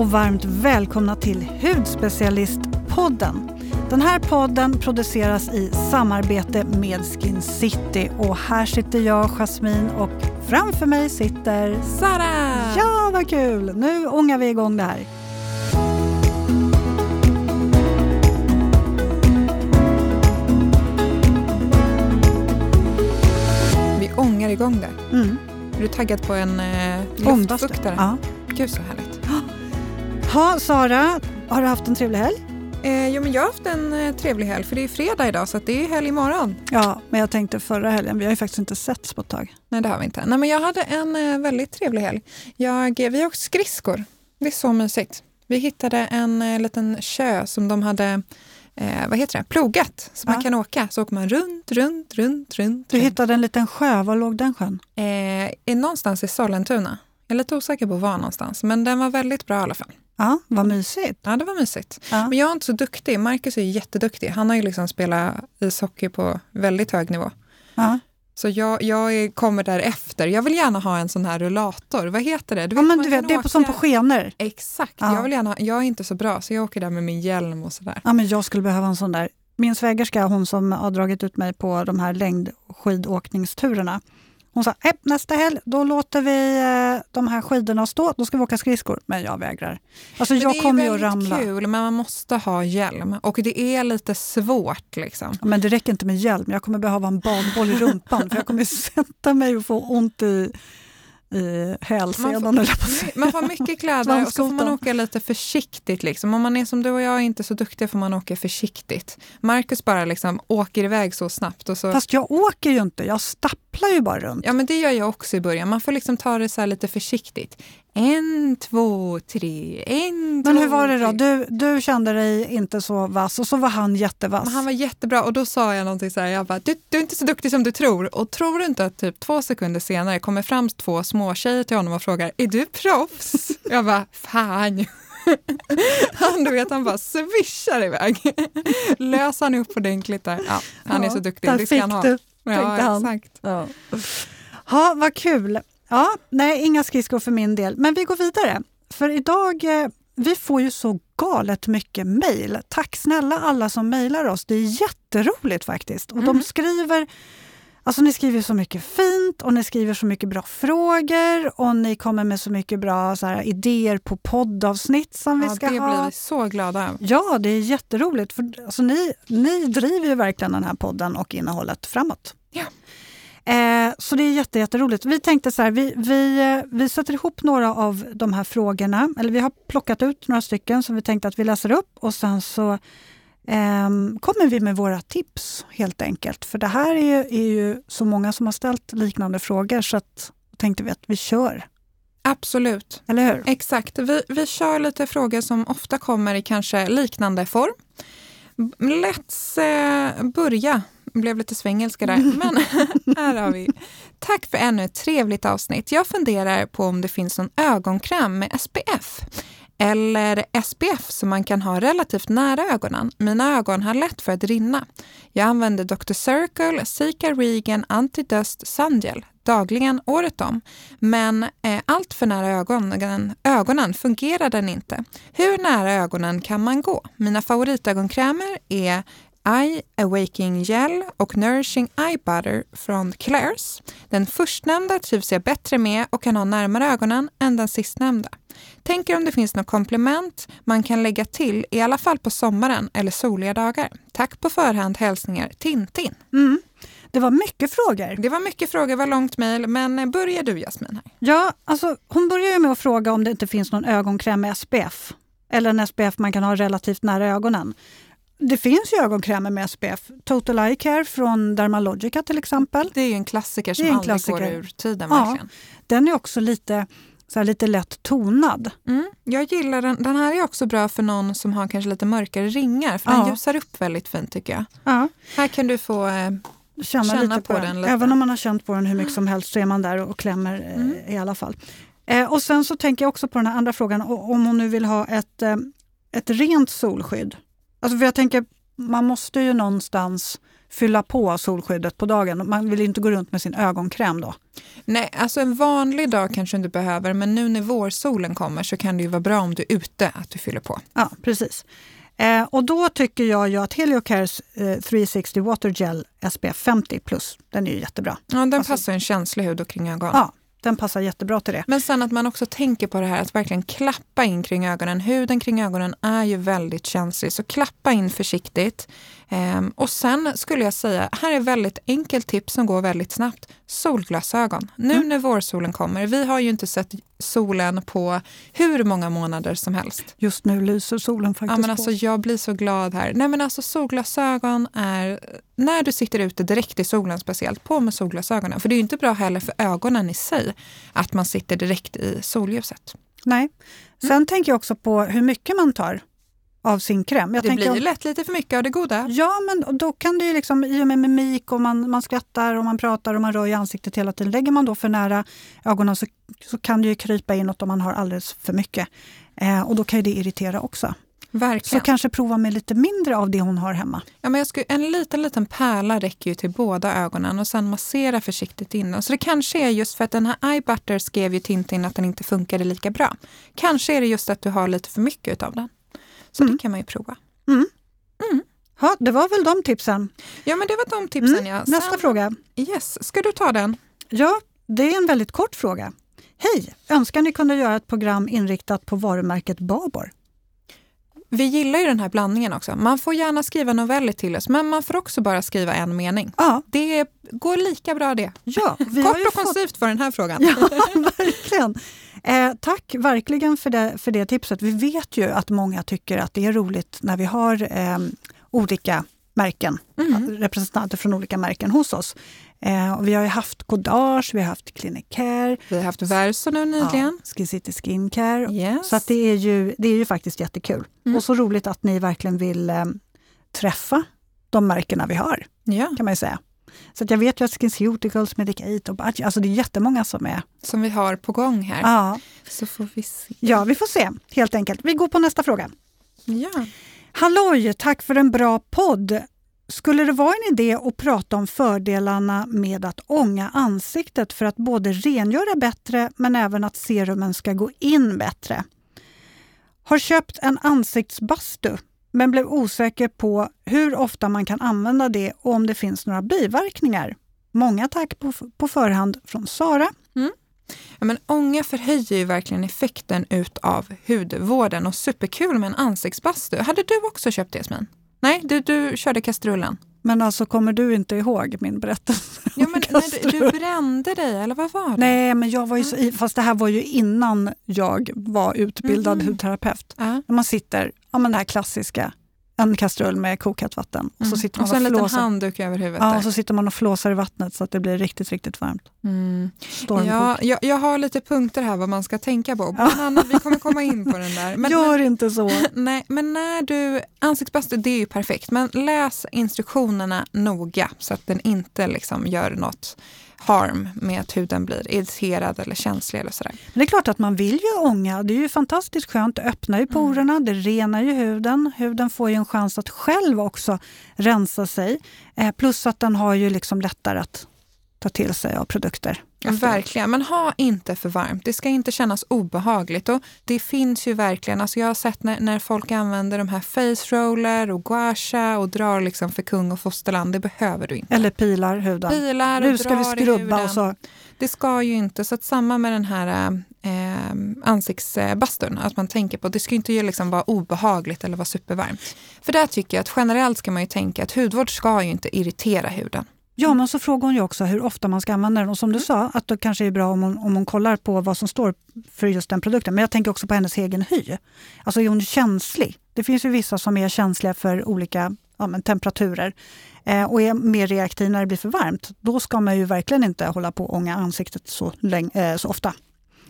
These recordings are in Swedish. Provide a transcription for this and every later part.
och varmt välkomna till Hudspecialistpodden. Den här podden produceras i samarbete med Skin City och här sitter jag, Jasmine, och framför mig sitter Sara! Ja, vad kul! Nu ångar vi igång det här. Vi ångar igång det. Mm. Är du taggad på en eh, luftfuktare? Ja. Gud så härligt. Ha, Sara, har du haft en trevlig helg? Eh, jo, men jag har haft en eh, trevlig helg för det är fredag idag så det är helg imorgon. Ja, men jag tänkte förra helgen, vi har ju faktiskt inte setts på ett tag. Nej det har vi inte. Nej, men jag hade en eh, väldigt trevlig helg. Jag, eh, vi har åkt skridskor. Det är så mysigt. Vi hittade en eh, liten sjö som de hade eh, vad heter det? plogat så Ja. man kan åka. Så åker man runt, runt, runt, runt. Du runt. hittade en liten sjö, var låg den sjön? Eh, någonstans i Sollentuna. Jag är lite osäker på var någonstans, men den var väldigt bra i alla fall. Ja, vad mysigt. Ja, det var mysigt. Ja. Men jag är inte så duktig. Marcus är jätteduktig. Han har ju liksom spelat ishockey på väldigt hög nivå. Ja. Så jag, jag kommer där efter. Jag vill gärna ha en sån här rullator. Vad heter det? Du Ja, men du vet, det är på, som på skenor. Exakt. Ja. Jag, vill gärna, jag är inte så bra, så jag åker där med min hjälm och sådär. Ja, men jag skulle behöva en sån där. Min svägerska, hon som har dragit ut mig på de här längdskidåkningsturerna. Hon sa, "Äh, nästa helg då låter vi eh, de här skidorna stå, då ska vi åka skridskor. Men jag vägrar. Alltså Men jag det är kommer ju att ramla. kul, men man måste ha hjälm. Och det är lite svårt liksom. Ja, Men det räcker inte med hjälm, jag kommer behöva en badboll i rumpan för jag kommer sätta mig och få ont i, i hälsenan. Man att säga. Man får mycket kläder och så får man åka lite försiktigt. Liksom. Om man är som du och jag är inte så duktig får man åka försiktigt. Marcus bara liksom åker iväg så snabbt. Och så, Fast jag åker ju inte, jag stapplar ju bara runt. ja, men det gör jag också i början. Man får liksom ta det så här lite försiktigt. En, två, tre, en, Men två, hur var det då? Du, du kände dig inte så vass och så var han jättevass. Men han var jättebra och då sa jag någonting så här, jag bara, du, du är inte så duktig som du tror. Och tror du inte att typ två sekunder senare kommer fram två små tjejer till honom och frågar, är du proffs? Jag bara, fan. Han, du vet, han bara swishar iväg. Lös han upp ordentligt där. Ja, han är Ja, så duktig, det ska han ha. du, ja, tänkte han. exakt. Ja. Ha, vad kul! Ja, nej, inga skridskor för min del. Men vi går vidare. För idag, eh, vi får ju så galet mycket mejl. Tack snälla alla som mejlar oss. Det är jätteroligt faktiskt. Och de Mm. skriver Alltså ni skriver så mycket fint och ni skriver så mycket bra frågor och ni kommer med så mycket bra så här, idéer på poddavsnitt som vi Ja, ska det ha. blir vi så glada av. Ja, det är jätteroligt. För, alltså, ni, ni driver ju verkligen den här podden och innehållet framåt. Ja. Eh, så det är jätte, jätteroligt. Vi tänkte så här, vi, vi, eh, vi sätter ihop några av de här frågorna. Eller vi har plockat ut några stycken som vi tänkte att vi läser upp och sen så ehm, kommer vi med våra tips helt enkelt. För det här är ju, är ju så många som har ställt liknande frågor så att tänkte vi att vi kör. Absolut. Eller hur? Exakt. Vi, vi kör lite frågor som ofta kommer i kanske liknande form. Let's eh, börja. Blev lite svengelska där, men här har vi. Tack för ännu ett trevligt avsnitt. Jag funderar på om det finns någon ögonkräm med SPF eller SPF som man kan ha relativt nära ögonen. Mina ögon har lätt för att rinna. Jag använder Dr. Circle, Sika Regan Anti-Dust Sungel dagligen året om. Men eh, allt för nära ögonen, ögonen fungerar den inte. Hur nära ögonen kan man gå? Mina favoritögonkrämer är Eye Awaking Gel och Nourishing Eye Butter från Claire's. Den förstnämnda trivs jag bättre med och kan ha närmare ögonen än den sistnämnda. Tänker om det finns något komplement man kan lägga till, i alla fall på sommaren eller soliga dagar. Tack på förhand, hälsningar Tintin. Mm. Det var mycket frågor. Det var mycket frågor, var långt mejl, men börjar du Jasmin här? Ja, alltså, hon börjar ju med att fråga om det inte finns någon ögonkräm med SPF. Eller en SPF man kan ha relativt nära ögonen. Det finns ju ögonkrämer med SPF. Total Eye Care från Dermalogica till exempel. Det är ju en klassiker som en aldrig går klassiker. ur tiden. Ja. Verkligen. Den är också lite, så här, lite lätt tonad. Mm, jag gillar den. Den här är också bra för någon som har kanske lite mörkare ringar, för Ja. den ljusar upp väldigt fint tycker jag. Ja, Här kan du få eh, känna, Känna lite på på, den den. lite. Även om man har känt på den hur mycket som helst så är man där och klämmer eh, Mm. i alla fall. Eh, och sen så tänker jag också på den andra frågan, om hon nu vill ha ett, eh, ett rent solskydd. Alltså för jag tänker, man måste ju någonstans fylla på solskyddet på dagen. Man vill inte gå runt med sin ögonkräm då. Nej, alltså en vanlig dag kanske du inte behöver, men nu när vårsolen kommer så kan det ju vara bra om du är ute, att du fyller på. Ja, precis. Eh, och då tycker jag ju att Heliocares eh, 360 Water Gel SPF 50 plus, den är ju jättebra. Ja, den Alltså- passar en känslig hud och kring ögon. Ja, den passar jättebra till det. Men sen att man också tänker på det här att verkligen klappa in kring ögonen. Huden kring ögonen är ju väldigt känslig, så klappa in försiktigt. Ehm, och sen skulle jag säga, här är väldigt enkelt tips som går väldigt snabbt. Solglasögon. Nu Mm. när vårsolen kommer, vi har ju inte sett solen på hur många månader som helst. Just nu lyser solen faktiskt Ja, men på alltså, oss. jag blir så glad här. Nej, men alltså, solglasögon är, när du sitter ute direkt i solen speciellt, på med solglasögonen. För det är ju inte bra heller för ögonen i sig att man sitter direkt i solljuset. Nej. Sen Mm. tänker jag också på hur mycket man tar av sin kräm. Jag det tänker, blir ju lätt lite för mycket av det goda. Ja, men då kan det ju liksom, i och med mimik och man, man skrattar och man pratar och man rör i ansiktet hela tiden. Lägger man då för nära ögonen så, så kan det ju krypa inåt om man har alldeles för mycket. Eh, och då kan ju det irritera också. Så Verkligen. kanske prova med lite mindre av det hon har hemma. Ja, men jag skulle, en liten, liten pärla räcker ju till båda ögonen och sen massera försiktigt in. Så det kanske är just för att den här Eye Butter skrev ju Tintin att den inte funkade lika bra. Kanske är det just att du har lite för mycket av den. Så Mm. det kan man ju prova. Ja, det var väl de tipsen. Ja, men det var de tipsen. Mm. Ja. Nästa Sen- fråga. Yes, ska du ta den? Ja, det är en väldigt kort fråga. Hej! Önskar ni kunde göra ett program inriktat på varumärket Babor? Vi gillar ju den här blandningen också. Man får gärna skriva noveller till oss, men man får också bara skriva en mening. Ja, Det går lika bra det. ja Kort och fått koncist för den här frågan. Ja, verkligen. Eh, tack verkligen för det, för det tipset. Vi vet ju att många tycker att det är roligt när vi har eh, olika märken, Mm. representanter från olika märken hos oss. Eh, och vi har ju haft Codage, vi har haft Clinicare, Vi har haft Verso nu nyligen. ja, Skin City Skincare. Yes. Så det, är ju, det är ju faktiskt jättekul. Mm. Och så roligt att ni verkligen vill eh, träffa de märkena vi har, ja, kan man ju säga. Så jag vet ju att SkinCeuticals, Medicaid och Budgie, alltså det är jättemånga som är... som vi har på gång här. Ja, Så får vi se. Ja, vi får se helt enkelt. Vi går på nästa fråga. Ja. Halloj, tack för en bra podd. Skulle det vara en idé att prata om fördelarna med att ånga ansiktet för att både rengöra bättre men även att serumen ska gå in bättre? Har köpt en ansiktsbastu men blev osäker på hur ofta man kan använda det och om det finns några biverkningar. Många tack på, på förhand från Sara. Mm. Ja, men ånga förhöjer ju verkligen effekten utav hudvården och superkul med en ansiktsbastu. Hade du också köpt det Jasmin? Nej, du, du körde kastrullen. Men alltså kommer du inte ihåg min berättelse? Ja, men, du, du brände dig, eller vad var det? Nej, men jag var ju så i, fast det här var ju innan jag var utbildad Mhm. hudterapeut. Ja. När man sitter, ja men det här klassiska, en kastrull med kokhett vatten och så Mm. sitter och man så och, en liten flåsar. handduk över huvudet. Ja, och så sitter man och flåsar i vattnet så att det blir riktigt, riktigt varmt. Mm. Ja, jag, jag har lite punkter här vad man ska tänka på. Bland annat, vi kommer komma in på den där. Men, Gör inte så. men, nej, men när du, ansiktsbastu det är ju perfekt, men läs instruktionerna noga så att den inte liksom gör något harm med att huden blir irriterad eller känslig eller sådär. Men det är klart att man vill ju ånga. Det är ju fantastiskt skönt. Det öppnar ju porerna, det renar ju huden. Huden får ju en chans att själv också rensa sig. Eh, plus att den har ju liksom lättare att ta till sig av produkter. Verkligen, men ha inte för varmt. Det ska inte kännas obehagligt. Och det finns ju verkligen, alltså jag har sett när, när folk använder de här face roller och gua sha och drar liksom för kung och fosterland. Det behöver du inte. Eller pilar huden. Pilar och Nu ska vi skrubba och så. Det ska ju inte, så att samma med den här eh, ansiktsbastun, att man tänker på, det ska inte ju liksom vara obehagligt eller vara supervarmt. För där tycker jag att generellt ska man ju tänka att hudvård ska ju inte irritera huden. Ja, men så frågar hon ju också hur ofta man ska använda den. Och som du sa, att det kanske är bra om hon, om hon kollar på vad som står för just den produkten. Men jag tänker också på hennes egen hy. Alltså är hon känslig? Det finns ju vissa som är känsliga för olika ja, men temperaturer eh, och är mer reaktiv när det blir för varmt. Då ska man ju verkligen inte hålla på och ånga ansiktet så, eh, så ofta.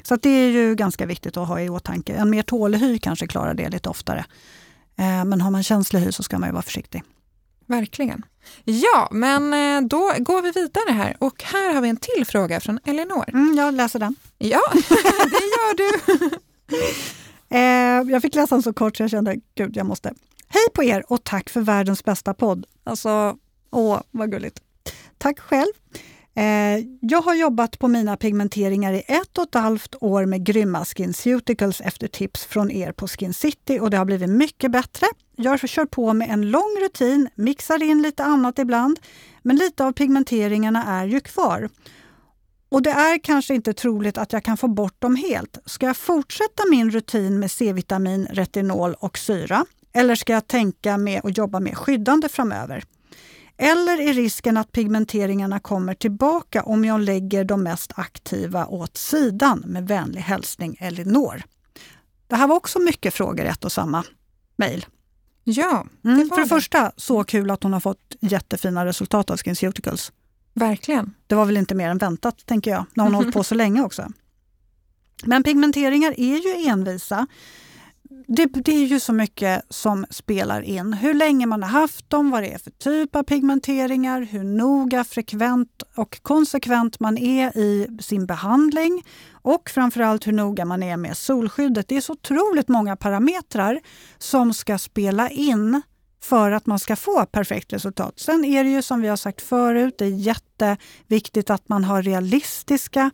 Så det är ju ganska viktigt att ha i åtanke. En mer tålig hy kanske klarar det lite oftare. Eh, men har man känslig hy så ska man ju vara försiktig. Verkligen. Ja, men eh, då går vi vidare här och här har vi en till fråga från Elinor. Mm, jag läser den. Ja, det gör du. Eh, jag fick läsa den så kort så jag kände, gud jag måste. Hej på er och tack för världens bästa podd. Alltså, åh vad gulligt. Tack själv. Eh, jag har jobbat på mina pigmenteringar i ett och ett halvt år med grymma SkinCeuticals efter tips från er på Skin City och det har blivit mycket bättre. Jag kör på med en lång rutin, mixar in lite annat ibland, men lite av pigmenteringarna är ju kvar. Och det är kanske inte troligt att jag kan få bort dem helt. Ska jag fortsätta min rutin med C-vitamin, retinol och syra? Eller ska jag tänka med och jobba mer skyddande framöver? Eller är risken att pigmenteringarna kommer tillbaka om jag lägger de mest aktiva åt sidan? Med vänlig hälsning Elinor. Det här var också mycket frågor i ett och samma mejl. Ja, det mm, För det, det första, så kul att hon har fått jättefina resultat av SkinCeuticals. Verkligen. Det var väl inte mer än väntat, tänker jag, när hon har hållit på så länge också. Men pigmenteringar är ju envisa det, det, är ju så mycket som spelar in. Hur länge man har haft dem, vad det är för typ av pigmenteringar, hur noga, frekvent och konsekvent man är i sin behandling och framförallt hur noga man är med solskyddet. Det är så otroligt många parametrar som ska spela in för att man ska få perfekt resultat. Sen är det ju som vi har sagt förut, det är jätteviktigt att man har realistiska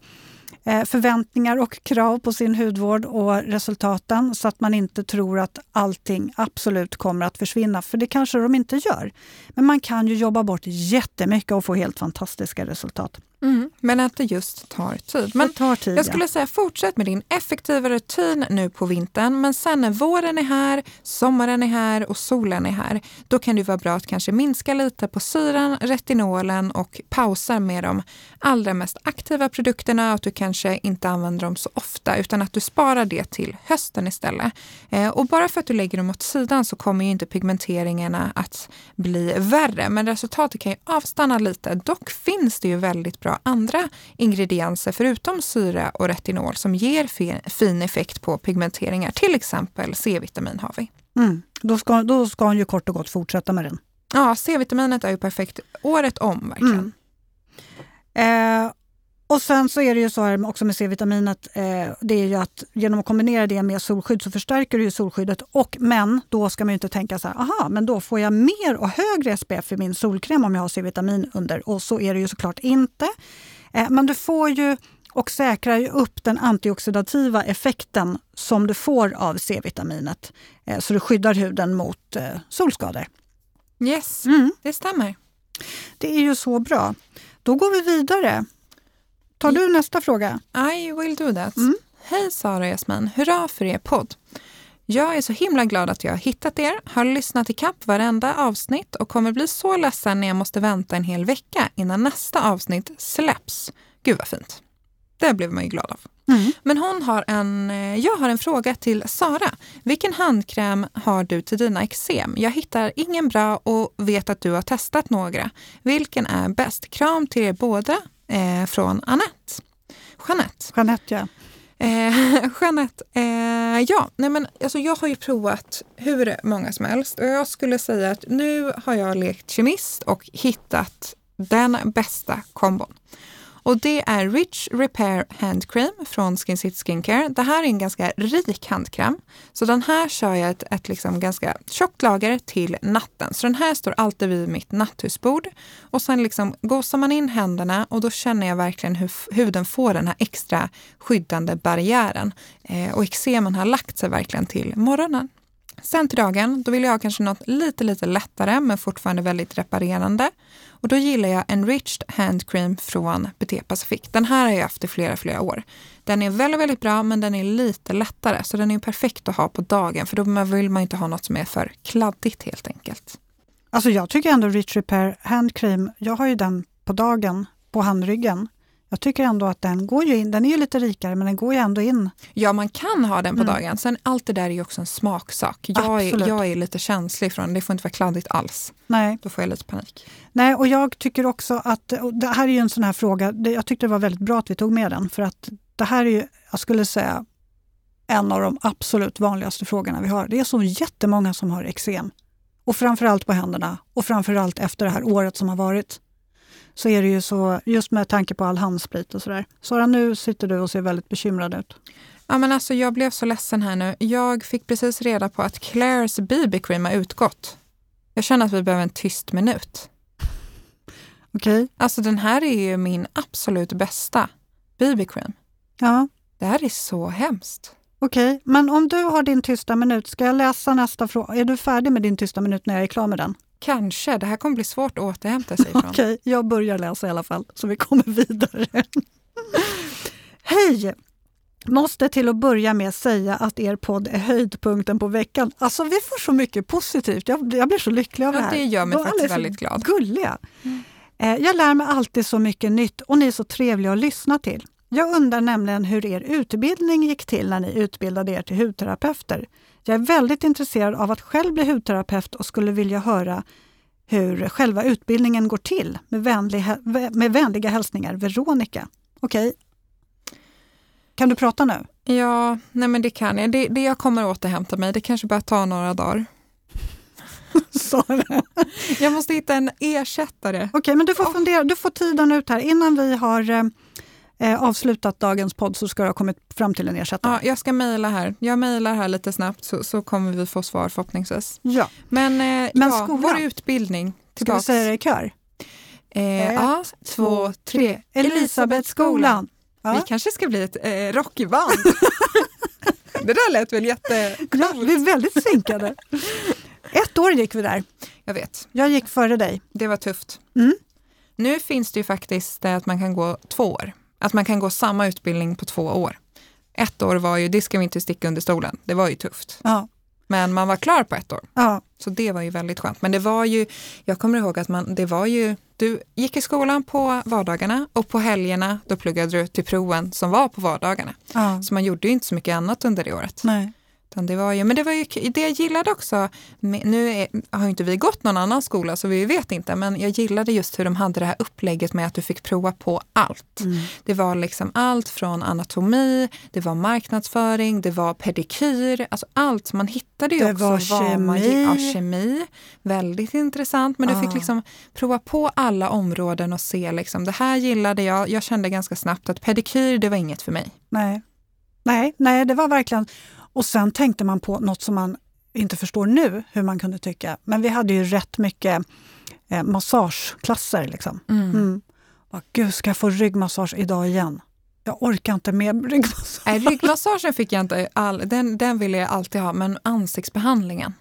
Eh, förväntningar och krav på sin hudvård och resultaten så att man inte tror att allting absolut kommer att försvinna, för det kanske de inte gör. Men man kan ju jobba bort jättemycket och få helt fantastiska resultat. Mm, men att det just tar tid. Men tar tid, jag skulle ja. säga fortsätt med din effektiva rutin nu på vintern. Men sen när våren är här, sommaren är här och solen är här, då kan det vara bra att kanske minska lite på syran, retinolen och pausa med de allra mest aktiva produkterna. Att du kanske inte använder dem så ofta utan att du sparar det till hösten istället. Eh, och bara för att du lägger dem åt sidan så kommer ju inte pigmenteringarna att bli värre. Men resultatet kan ju avstanna lite. Dock finns det ju väldigt bra andra ingredienser förutom syra och retinol som ger fin effekt på pigmenteringar. Till exempel C-vitamin har vi. Mm. Då, ska, då ska hon ju kort och gott fortsätta med den. Ja, C-vitaminet är ju perfekt året om verkligen. Mm. Eh, och sen så är det ju så här också med C-vitaminet, eh, det är ju att genom att kombinera det med solskydd så förstärker det ju solskyddet. Och, men då ska man inte tänka så här, aha, men då får jag mer och högre SPF i min solkräm om jag har C-vitamin under. Och så är det ju såklart inte. Eh, men du får ju och säkrar ju upp den antioxidativa effekten som du får av C-vitaminet. Eh, så du skyddar huden mot eh, solskador. Yes, mm. det stämmer. Det är ju så bra. Då går vi vidare. Tar du nästa fråga? I will do that. Mm. Hej Sara och Jasmin, hurra för er podd. Jag är så himla glad att jag har hittat er, har lyssnat i kapp varenda avsnitt och kommer bli så ledsen när jag måste vänta en hel vecka innan nästa avsnitt släpps. Gud vad fint. Det blev man ju glad av. Mm. Men hon har en, eh, jag har en fråga till Sara. Vilken handkräm har du till dina eksem? Jag hittar ingen bra och vet att du har testat några. Vilken är bäst? Kram till er båda eh, från Annette. Jeanette. Jeanette, ja. Eh, Jeanette, eh, ja, nej men alltså jag har ju provat hur många som helst och jag skulle säga att nu har jag lekt kemist och hittat den bästa kombon. Och det är Rich Repair Hand Cream från Skin City Skincare. Det här är en ganska rik handkräm. Så den här kör jag ett, ett liksom ganska tjockt lager till natten. Så den här står alltid vid mitt natthusbord. Och sen liksom gosar man in händerna och då känner jag verkligen hur huden får den här extra skyddande barriären. Eh, och eksemen har lagt sig verkligen till morgonen. Sen till dagen, då vill jag ha kanske något lite, lite lättare men fortfarande väldigt reparerande. Och då gillar jag Enriched Hand Cream från BT Pacific. Den här har jag haft i flera, flera år. Den är väldigt, väldigt bra men den är lite lättare så den är perfekt att ha på dagen för då vill man inte ha något som är för kladdigt helt enkelt. Alltså jag tycker ändå Rich Repair Hand Cream, jag har ju den på dagen på handryggen jag tycker ändå att den går ju in, den är ju lite rikare men den går ju ändå in. Ja man kan ha den på mm. dagen, sen allt det där är ju också en smaksak. Jag är, jag är lite känslig från det, får inte vara kladdigt alls. Nej. Då får jag lite panik. Nej och jag tycker också att, det här är ju en sån här fråga, jag tyckte det var väldigt bra att vi tog med den för att det här är ju, jag skulle säga, en av de absolut vanligaste frågorna vi har. Det är så jättemånga som har eksem. Och framförallt på händerna och framförallt efter det här året som har varit så är det ju så, just med tanke på all handsprit och sådär. Sara, nu sitter du och ser väldigt bekymrad ut. Ja, men alltså, jag blev så ledsen här nu. Jag fick precis reda på att Clairs BB-cream har utgått. Jag känner att vi behöver en tyst minut. Okej. Alltså den här är ju min absolut bästa BB-cream. Ja. Det här är så hemskt. Okej, men om du har din tysta minut, ska jag läsa nästa fråga? Är du färdig med din tysta minut när jag är klar med den? Kanske. Det här kommer bli svårt att återhämta sig från. Okej, jag börjar läsa i alla fall, så vi kommer vidare. Hej! Måste till att börja med säga att er podd är höjdpunkten på veckan. Alltså vi får så mycket positivt. Jag, jag blir så lycklig av Ja, det här. det gör mig De faktiskt väldigt glad. Gulliga. Eh, Jag lär mig alltid så mycket nytt och ni är så trevliga att lyssna till. Jag undrar nämligen hur er utbildning gick till när ni utbildade er till hudterapeuter. Jag är väldigt intresserad av att själv bli hudterapeut och skulle vilja höra hur själva utbildningen går till. Med, vänlig, med vänliga hälsningar, Veronica. Okej. Kan du prata nu? Ja, nej men det kan jag. Det, det jag kommer återhämta mig. Det kanske bara tar några dagar. Sara. Jag måste hitta en ersättare. Okej, men du får, fundera, du får tiden ut här. Innan vi har eh, eh, avslutat dagens podd så ska du ha kommit fram till en ersättare. Ja, jag ska mejla här. Jag mejlar här lite snabbt så, så kommer vi få svar förhoppningsvis. Ja. Men, eh, Men ja, skolan? vår utbildning. Ska vi säga det i kör? Eh, ja, två, tre. Elisabethskolan. Vi Ja. kanske ska bli ett eh, rockband. det där lät väl jätte... Ja, vi är väldigt synkade. Ett år gick vi där. Jag vet, Jag gick före dig. det var tufft. Mm. Nu finns det ju faktiskt eh, att man kan gå två år. Att man kan gå samma utbildning på två år. Ett år var ju, det ska vi inte sticka under stolen, det var ju tufft. Ja. Men man var klar på ett år. Ja. Så det var ju väldigt skönt. Men det var ju, jag kommer ihåg att man, det var ju, du gick i skolan på vardagarna och på helgerna då pluggade du till proven som var på vardagarna. ja. Så man gjorde ju inte så mycket annat under det året. Nej. Utan det var ju, men det var ju det jag gillade också, nu är, har ju inte vi gått någon annan skola så vi vet inte, men jag gillade just hur de hade det här upplägget med att du fick prova på allt. Mm. Det var liksom allt från anatomi, det var marknadsföring, det var pedikyr, alltså allt. Man hittade ju Det också var vad man kemi. ja, kemi. Väldigt intressant, men du Ah. fick liksom prova på alla områden och se liksom, det här gillade jag. Jag kände ganska snabbt att pedikyr, det var inget för mig. Nej. Nej, nej, det var verkligen... Och sen tänkte man på något som man inte förstår nu, hur man kunde tycka. Men vi hade ju rätt mycket eh, massageklasser. Liksom. Mm. Och, Gud, ska jag få ryggmassage idag igen? Jag orkar inte med ryggmassage. Nej, ryggmassagen fick jag inte, all, den, den ville jag alltid ha, men ansiktsbehandlingen.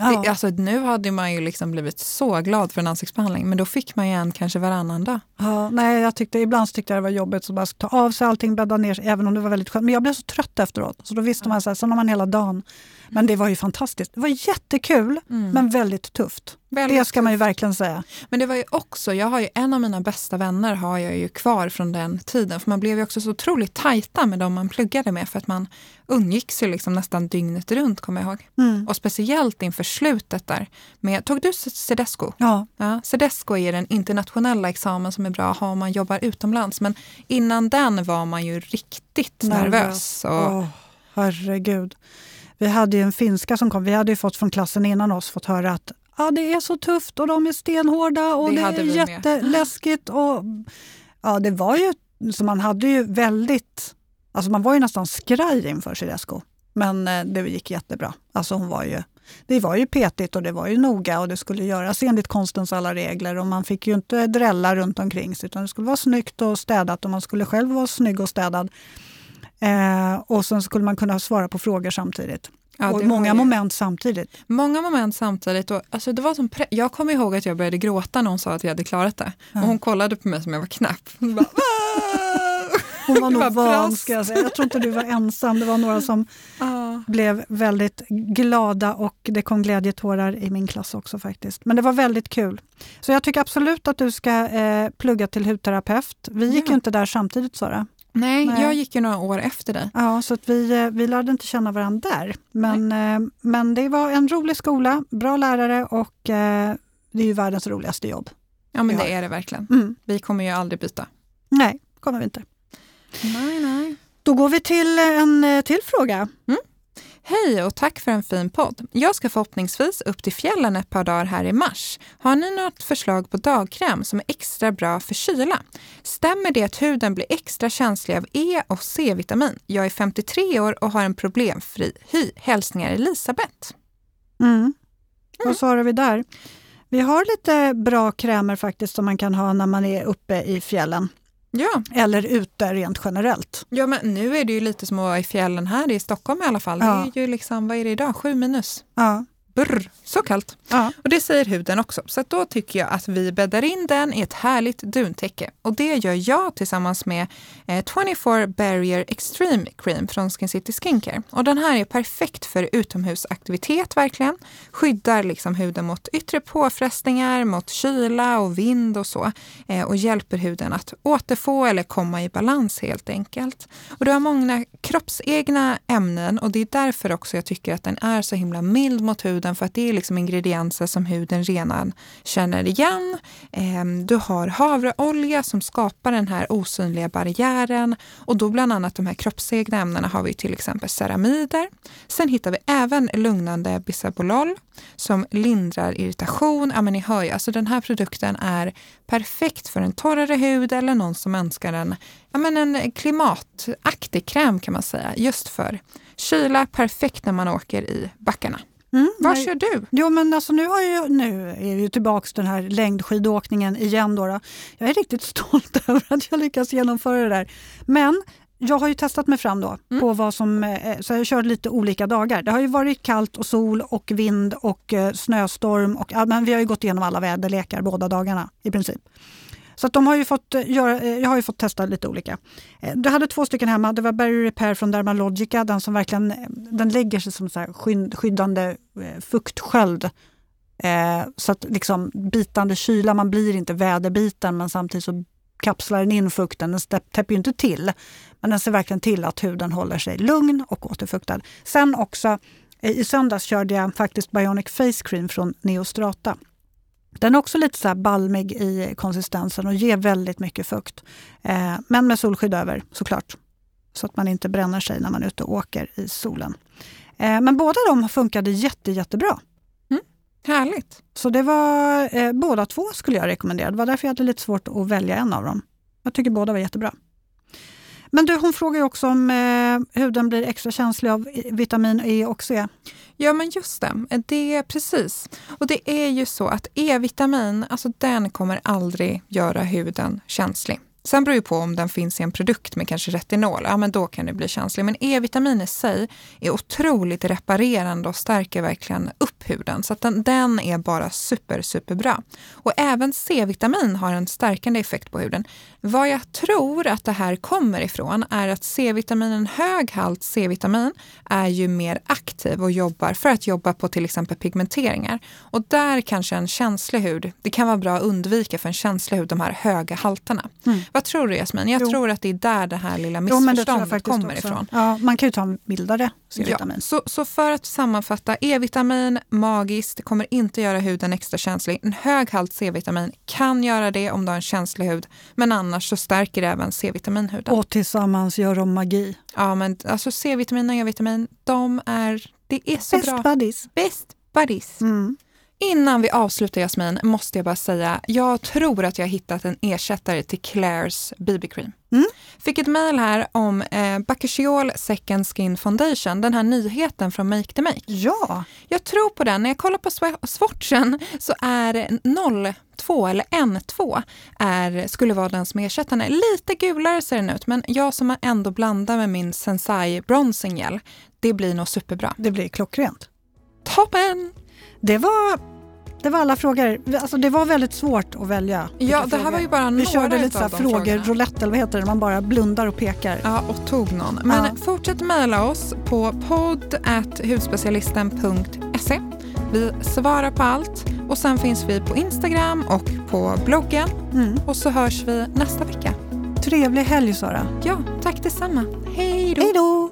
Ja. Det, alltså, nu hade man ju liksom blivit så glad för en ansiktsbehandling, men då fick man ju en kanske varannan dag. Ja, nej, jag tyckte, ibland tyckte jag det var jobbigt att bara ta av sig allting, bädda ner sig, även om det var väldigt skönt. Men jag blev så trött efteråt, så då visste man så här, sen har man hela dagen. Men det var ju fantastiskt. Det var jättekul, men väldigt tufft. Väldigt det ska man ju verkligen säga. Men det var ju också, jag har ju en av mina bästa vänner har jag ju kvar från den tiden. För man blev ju också så otroligt tajta med dem man pluggade med för att man umgicks ju liksom nästan dygnet runt kommer jag ihåg. Mm. Och speciellt inför slutet där. Med, tog du Cedesco? Ja, Ja, Cedesco är den internationella examen som är bra att ha om man jobbar utomlands. Men innan den var man ju riktigt nervös. Och, Åh, herregud. Vi hade ju en finska som kom. Vi hade ju fått från klassen innan oss fått höra att ah, det är så tufft och de är stenhårda och Det det, är med. jätteläskigt. Och, ja, det var ju, så man hade ju väldigt, alltså man var ju nästan skraj inför Cedesco. Men eh, det gick jättebra. Alltså hon var ju, det var ju petigt och det var ju noga och det skulle göras enligt konstens alla regler och man fick ju inte drälla runt omkring sig utan det skulle vara snyggt och städat och man skulle själv vara snygg och städad. Eh, och sen skulle man kunna svara på frågor samtidigt. Ja, och många moment samtidigt. Många moment samtidigt. Och, alltså, det var som pre- jag kommer ihåg att jag började gråta när hon sa att vi hade klarat det. Och hon kollade på mig som jag var knapp. Hon "Ah!" Var nog van ska jag säga. Jag tror inte du var ensam. Det var några som Ja. blev väldigt glada och det kom glädjetårar i min klass också faktiskt. Men det var väldigt kul. Så jag tycker absolut att du ska eh, plugga till hudterapeut. Vi gick Ja. ju inte där samtidigt Sara. Nej, Nej. jag gick ju några år efter dig. Ja, så att vi, eh, vi lärde inte känna varandra där. Men, eh, men det var en rolig skola, bra lärare och eh, det är ju världens roligaste jobb. Ja, men det är det verkligen. Mm. Vi kommer ju aldrig byta. Nej, kommer vi inte. Nej, nej. Då går vi till en eh, till fråga. Hej och tack för en fin podd. Jag ska förhoppningsvis upp till fjällen ett par dagar här i mars. Har ni något förslag på dagkräm som är extra bra för kyla? Stämmer det att huden blir extra känslig av E och C-vitamin? Jag är 53 år och har en problemfri hy. Hälsningar Elisabeth. Mm. Vad svarar vi där? Vi har lite bra krämer faktiskt som man kan ha när man är uppe i fjällen. Ja. Eller ute rent generellt. ja, men nu är det ju lite som att vara i fjällen här i Stockholm i alla fall. Ja. Det är ju liksom, vad är det idag? Sju minus. Ja. Brr, så kallt. Ja. Och det säger huden också. Så då tycker jag att vi bäddar in den i ett härligt duntäcke. Och det gör jag tillsammans med eh, 24 Barrier Extreme Cream från Skin City Skincare. Och den här är perfekt för utomhusaktivitet verkligen. Skyddar liksom huden mot yttre påfrestningar, mot kyla och vind och så. Eh, och hjälper huden att återfå eller komma i balans helt enkelt. Och du har många kroppsegna ämnen och det är därför också jag tycker att den är så himla mild mot huden för att det är liksom ingredienser som huden redan känner igen. Ehm, du har havreolja som skapar den här osynliga barriären och då bland annat de här kroppsegna ämnena har vi till exempel ceramider. Sen hittar vi även lugnande bisabolol som lindrar irritation. Ja men ni hör ju, alltså den här produkten är perfekt för en torrare hud eller någon som önskar en, ja men en klimataktig kräm kan man säga, just för kyla, perfekt när man åker i backarna. Mm, Vad kör du? Jo, men alltså nu, har jag, nu är ju tillbaka till den här längdskidåkningen igen. Då, då. Jag är riktigt stolt över att jag lyckas genomföra det där. Men jag har ju testat mig fram då Mm. på vad som, eh, så jag kör lite olika dagar. Det har ju varit kallt och sol och vind och eh, snöstorm. Och, men vi har ju gått igenom alla väderlekar båda dagarna i princip. Så att de har ju fått eh, göra, eh, jag har ju fått testa lite olika. Eh, du hade två stycken hemma. Det var Barry Repair från Dermalogica. Den som verkligen den lägger sig som så här skyddande fuktsköld. Så att liksom bitande kyla, man blir inte väderbiten men samtidigt så kapslar den in fukten. Den täpper ju inte till. Men den ser verkligen till att huden håller sig lugn och återfuktad. Sen också i söndags körde jag faktiskt Bionic Face Cream från Neostrata. Den är också lite så balmig i konsistensen och ger väldigt mycket fukt. Eh, men med solskydd över såklart. Så att man inte bränner sig när man är ute och åker i solen. Eh, men båda de funkade jätte, jättebra. Härligt. Så det var eh, båda två skulle jag rekommendera. Det var därför jag hade lite svårt att välja en av dem. Jag tycker båda var jättebra. Men du, hon frågar ju också om eh, huden blir extra känslig av vitamin E och C. Ja, men just det. Det är precis. Och det är ju så att E-vitamin, alltså den kommer aldrig göra huden känslig. Sen beror det på om den finns i en produkt med kanske retinol, ja men då kan det bli känslig. Men E-vitamin i sig är otroligt reparerande och stärker verkligen upp huden. Så att den, den är bara super, superbra. Och även C-vitamin har en stärkande effekt på huden. Vad jag tror att det här kommer ifrån är att C-vitamin, en hög halt C-vitamin, är ju mer aktiv och jobbar för att jobba på till exempel pigmenteringar. Och där kanske en känslig hud, det kan vara bra att undvika för en känslig hud de här höga halterna. Mm. Vad tror du Jasmin? Jag Jo. tror att det är där det här lilla missförståndet kommer också. ifrån. Ja, man kan ju ta en mildare C-vitamin. Ja, så, så för att sammanfatta, E-vitamin, magiskt, det kommer inte göra huden extra känslig. En hög halt C-vitamin kan göra det om du har en känslig hud, men annars så stärker det även C-vitaminhuden. Och tillsammans gör de magi. Ja, men alltså C-vitamin och E-vitamin, de är, det är så Best bra. buddies. Best buddies. Mm. Innan vi avslutar Jasmin, måste jag bara säga, jag tror att jag har hittat en ersättare till Clairs BB-cream. Mm. Fick ett mejl här om eh, Bacchushiol Second Skin Foundation, den här nyheten från Make the Make. Ja, Jag tror på den. När jag kollar på swa- swatchen så är 02 eller N2 är, skulle vara den som ersätter den. Lite gulare ser den ut, men jag som ändå blandar med min Sensai Bronzing Gel, det blir nog superbra. det blir klockrent. Toppen! Det var, det var alla frågor. Alltså, det var väldigt svårt att välja. Ja, det här frågor. var ju bara Vi några körde lite så här frågor, roulette eller vad heter det? Man bara blundar och pekar. Ja, och tog någon. Men Ja. fortsätt mejla oss på podd.hudspecialisten.se. Vi svarar på allt och sen finns vi på Instagram och på bloggen Mm. och så hörs vi nästa vecka. Trevlig helg Sara. Ja, tack detsamma. Hej då! Hej då!